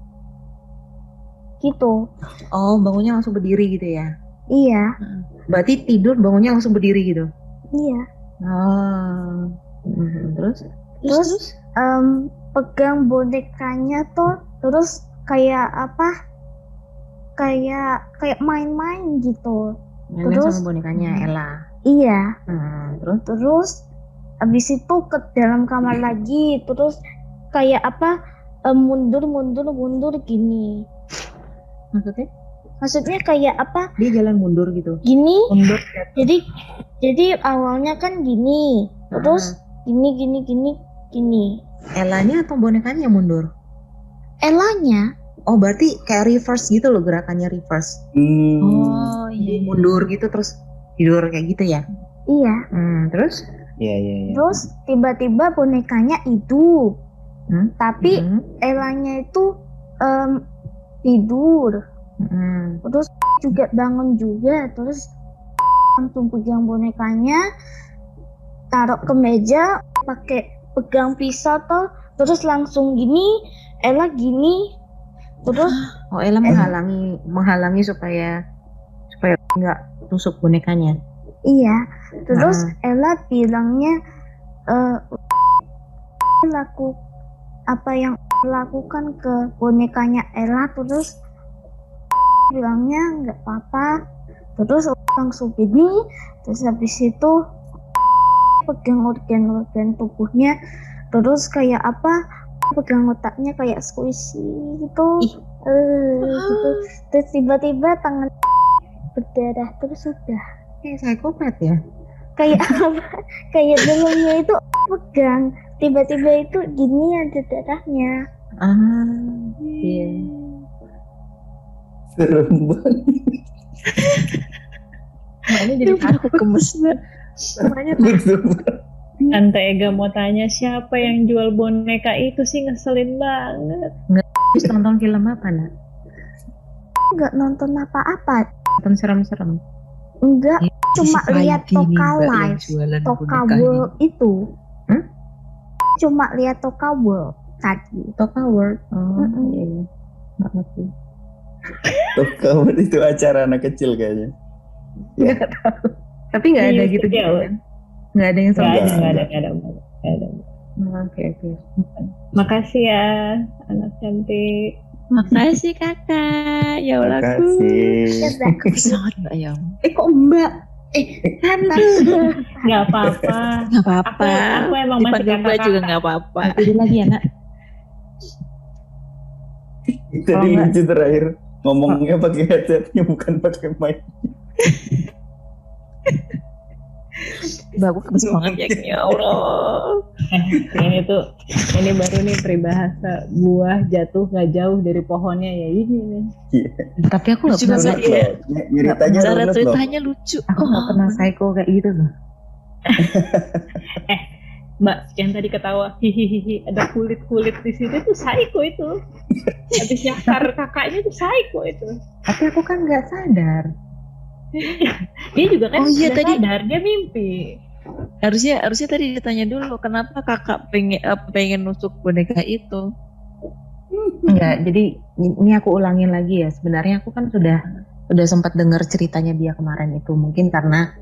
Gitu. Oh, bangunnya langsung berdiri gitu ya. Iya, Berarti tidur bangunnya langsung berdiri gitu. iya. Oh. Mhm, Terus? Terus em, pegang bonekanya tuh terus kayak apa? Kayak kayak main-main gitu. Main Terus- sama bonekanya Ella. Iya. Nah, terus? Terus habis itu ke dalam kamar lagi terus kayak apa? mundur mundur mundur gini. Maksudnya? maksudnya kayak apa Dia jalan mundur gitu. gini Mundur. jadi jadi awalnya kan gini terus gini gini gini gini Elanya atau bonekanya yang mundur? Elanya Oh berarti kayak reverse gitu loh gerakannya reverse. Hmm. Oh iya. mundur gitu terus tidur kayak gitu ya. iya Hmm, terus? Iya iya iya. terus tiba-tiba bonekanya hidup Hmm? tapi Hmm, Elanya itu em, tidur hmm. terus juga bangun juga terus langsung pegang bonekanya taruh ke meja pakai pegang pisau tuh terus langsung gini Ella gini terus Oh Ella menghalangi menghalangi supaya supaya nggak tusuk bonekanya. iya terus Ah. Ella bilangnya eh laku apa yang lakukan ke bonekanya Ella terus bilangnya nggak apa-apa terus langsung gini terus habis itu pegang organ-organ tubuhnya. Terus kayak apa? Pegang otaknya kayak squishy gitu. Ih. eh gitu. Terus tiba-tiba tangan berdarah terus sudah Kayak psikopat ya. kayak apa? Kayak dalamnya itu pegang. Tiba-tiba itu gini ada darahnya. Ah, iya. Serem banget. Makanya jadi Aku gemes Makanya Tante Ega mau tanya siapa yang jual boneka itu sih ngeselin banget. habis nonton film apa nak? nggak nonton apa-apa Nonton serem-serem. enggak Iya, cuma lihat Toka live Toka World itu Hmm? cuma lihat Toka World tadi Toka World. Oh, Mm-mm. iya iya. Nggak ngerti. Top cover itu acara anak kecil kayaknya. Ya. Nggak tahu. Tapi nggak ada Iya, gitu iya. kan? Nggak ada yang sama. ada, Enggak gak ada, ada. gak ada, gak ada. Oh, Oke oke. Makasih ya, anak cantik. Makasih kakak. Ya Allah aku. Makasih. Banget mbak. Eh kok Mbak? Eh kan Gak apa-apa. Gak Aku, apa-apa. aku emang masih mbak kakak-kakak. juga gak apa-apa. Jadi lagi ya nak. Nggak- lucu terakhir ngomongnya pakai headsetnya bukan pakai mic. Mbak aku gemes banget ya. Ya Allah. ini tuh, ini baru nih peribahasa buah jatuh gak jauh dari pohonnya ya ini nih. Tapi aku nggak Lucu pernah lihat. ya. Ny- Ceritanya Cara ceritanya lucu. Aku nggak Oh. pernah psycho kayak gitu loh. Mbak yang tadi ketawa hihihi ada kulit kulit di situ tuh psycho itu. Habis nyakar kakaknya tuh psycho itu. Tapi aku kan nggak sadar. Dia juga kan Oh iya, tadi- sadar dia mimpi. Harusnya harusnya tadi ditanya dulu kenapa kakak pengen apa pengen nusuk boneka itu. Enggak, jadi ini aku ulangin lagi ya. Sebenarnya aku kan sudah sudah sempat dengar ceritanya dia kemarin itu. Mungkin karena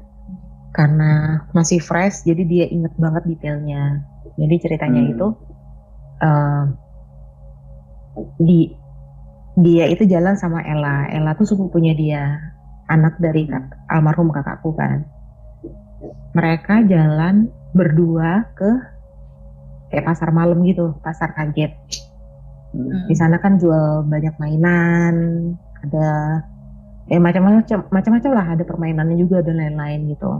karena masih fresh, jadi dia inget banget detailnya. Jadi ceritanya Hmm. itu eh, di dia itu jalan sama Ella. Ella tuh sepupunya dia, anak dari kak- almarhum kakakku kan. Mereka jalan berdua ke kayak pasar malam gitu, pasar kaget. Hmm. Di sana kan jual banyak mainan, ada ya macam-macam macam-macam lah, ada permainannya juga dan lain-lain gitu.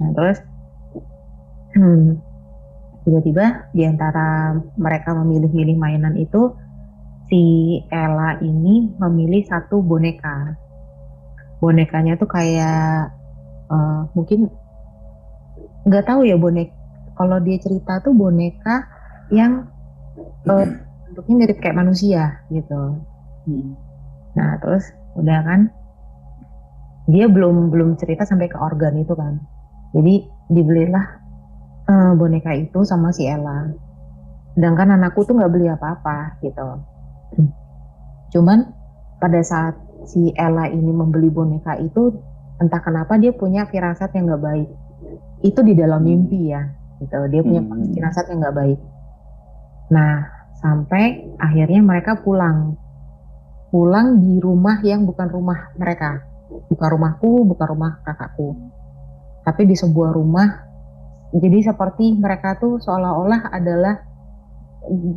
Nah terus hmm, tiba-tiba di antara mereka memilih-milih mainan itu si Ella ini memilih satu boneka. Bonekanya tuh kayak eh, mungkin nggak tahu ya bonek. Kalau dia cerita tuh boneka yang eh, bentuknya mirip kayak manusia gitu. Hmm. Nah terus udah kan dia belum belum cerita sampai ke organ itu kan. Jadi dibelilah eh, boneka itu sama si Ella. Sedangkan anakku tuh nggak beli apa-apa gitu. Cuman pada saat si Ella ini membeli boneka itu entah kenapa dia punya firasat yang nggak baik. Itu di dalam mimpi ya gitu. Dia punya Hmm. firasat yang nggak baik. Nah sampai akhirnya mereka pulang pulang di rumah yang bukan rumah mereka bukan rumahku bukan rumah kakakku tapi di sebuah rumah jadi seperti mereka tuh seolah-olah adalah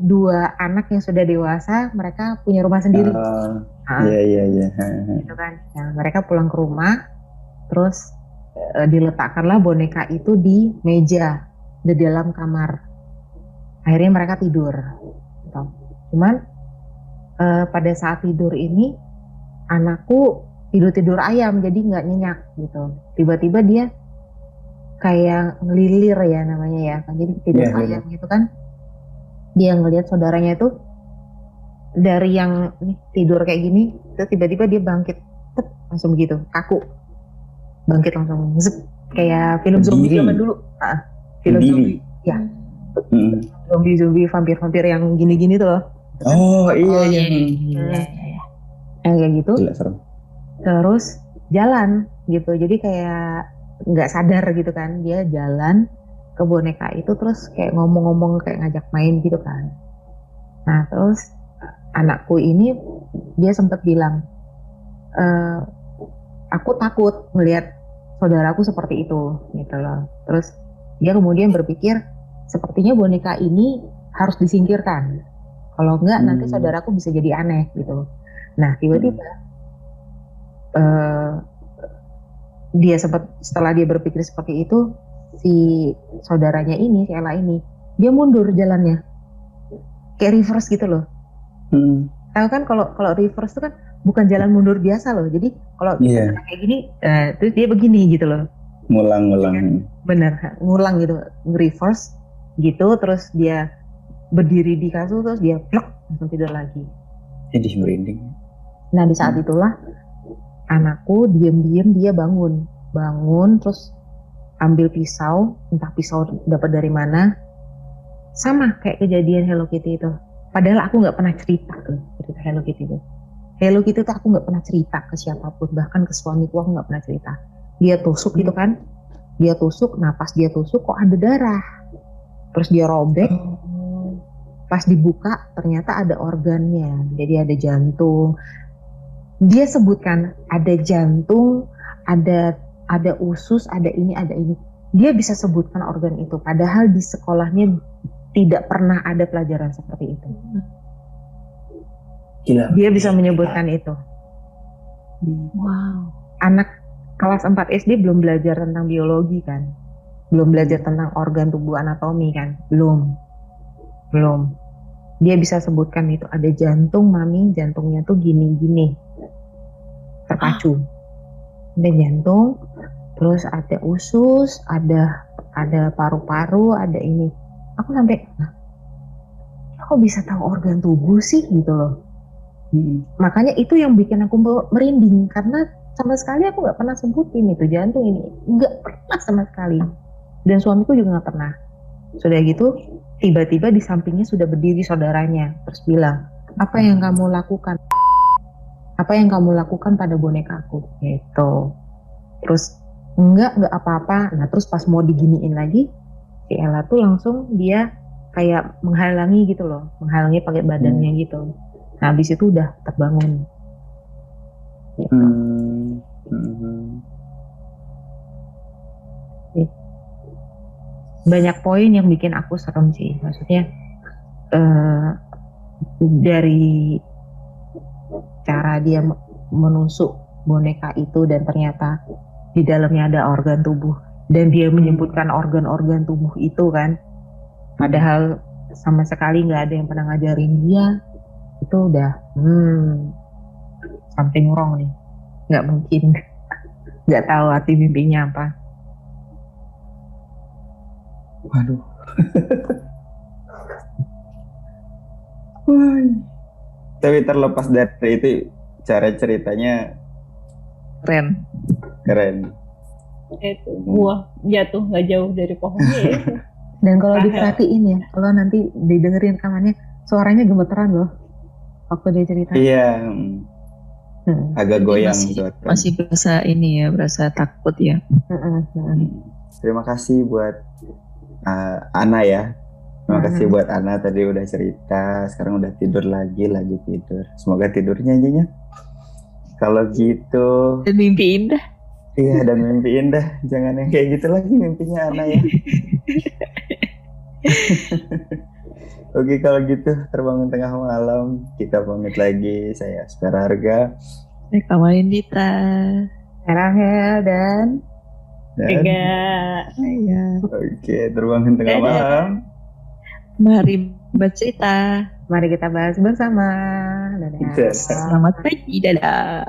dua anak yang sudah dewasa mereka punya rumah sendiri Ah, iya iya iya. gitu kan. Nah, mereka pulang ke rumah terus eh, diletakkanlah boneka itu di meja di dalam kamar. Akhirnya mereka tidur gitu. cuman eh, pada saat tidur ini anakku tidur tidur ayam jadi nggak nyenyak gitu. Tiba-tiba dia kayak ngelilir ya namanya ya kan. Jadi tidur Iya, ayam gitu kan. Dia ngelihat saudaranya itu dari yang tidur kayak gini terus tiba-tiba dia bangkit tep, langsung begitu kaku bangkit langsung zep, kayak film zombie zaman dulu Ah, film Berdiri. zombie ya Mm. zombie zombie vampir vampir yang gini-gini tuh loh Oh iya Oh, iya. iya, iya, Hmm. yang kayak gitu Gila serem. terus jalan gitu jadi kayak nggak sadar gitu kan dia jalan ke boneka itu terus kayak ngomong-ngomong kayak ngajak main gitu kan nah terus anakku ini dia sempat bilang "Eh, aku takut melihat saudaraku seperti itu gitu loh. Terus dia kemudian berpikir sepertinya boneka ini harus disingkirkan. Kalau enggak nanti Hmm. saudaraku bisa jadi aneh gitu. Nah tiba-tiba eh, dia sempat setelah dia berpikir seperti itu si saudaranya ini si Ella ini dia mundur jalannya. Kayak reverse gitu loh Hmm. tahu kan kalau kalau reverse itu kan bukan jalan mundur biasa loh jadi kalau Iya. kayak gini eh, terus dia begini gitu loh Ngulang-ngulang. bener ngulang gitu reverse gitu terus dia berdiri di kasur terus dia plek langsung tidur lagi Jadi merinding. Nah di saat itulah anakku diem-diem dia bangun, bangun terus ambil pisau, entah pisau dapat dari mana, sama kayak kejadian Hello Kitty itu. Padahal aku nggak pernah cerita tuh cerita Hello Kitty itu. Hello Kitty tuh aku nggak pernah cerita ke siapa pun, bahkan ke suamiku aku nggak pernah cerita. Dia tusuk gitu kan, dia tusuk, nah pas dia tusuk kok ada darah, terus dia robek, pas dibuka ternyata ada organnya. Jadi ada jantung. Dia sebutkan ada jantung ada ada usus ada ini ada ini. Dia bisa sebutkan organ itu. Padahal di sekolahnya tidak pernah ada pelajaran seperti itu. Gila. dia bisa menyebutkan itu. Wow. anak kelas 4 SD belum belajar tentang biologi kan? Belum belajar tentang organ tubuh anatomi kan? Belum. Belum. Dia bisa sebutkan itu ada jantung mami jantungnya tuh gini gini terpacu ada jantung terus ada usus ada ada paru-paru ada ini aku sampai "Hah, kok bisa tahu organ tubuh sih? Gitu loh. Hmm. makanya itu yang bikin aku me- merinding. Karena sama sekali aku nggak pernah sebutin itu jantung ini. Nggak pernah sama sekali. Dan suamiku juga nggak pernah. Sudah gitu tiba-tiba di sampingnya sudah berdiri saudaranya. Terus bilang apa yang kamu lakukan? Apa yang kamu lakukan pada bonekaku gitu. Terus enggak enggak apa-apa. Nah terus pas mau diginiin lagi si Ella tuh langsung dia kayak menghalangi gitu loh menghalangi pakai badannya gitu nah habis itu udah terbangun gitu. Hmm. Hmm. banyak poin yang bikin aku serem sih maksudnya eh, dari cara dia me- menusuk boneka itu dan ternyata di dalamnya ada organ tubuh dan dia menyebutkan organ-organ tubuh itu kan padahal sama sekali nggak ada yang pernah ngajarin dia itu udah hmm something wrong nih nggak mungkin nggak tahu arti mimpinya apa Waduh. Tapi terlepas dari itu cara ceritanya Keren. keren. Itu buah jatuh nggak jauh dari pohonnya ya. Dan kalau diperhatiin ya, kalau nanti didengerin rekamannya, suaranya gemeteran loh. Waktu dia cerita. Iya, hmm. Agak Jadi goyang masih- suara. Masih berasa ini ya, berasa takut ya. hmm, hmm, hmm. Terima kasih buat uh, Ana ya. Terima Hmm. kasih buat Ana tadi udah cerita, sekarang udah tidur lagi, lanjut tidur. Semoga tidurnya aja ya. Kalau gitu, Dan mimpi indah. Iya dan mimpi indah. Jangan yang kayak gitu lagi mimpinya Ana ya. Oke kalau gitu terbangun tengah malam kita pamit lagi saya Aspera Harga Saya Kamalin Dita. Rahel dan Enggak. Saya. oke terbangun tengah Dadah. malam Mari bercerita. mari kita bahas bersama. Dadah. Dadah. Selamat pagi. Dadah.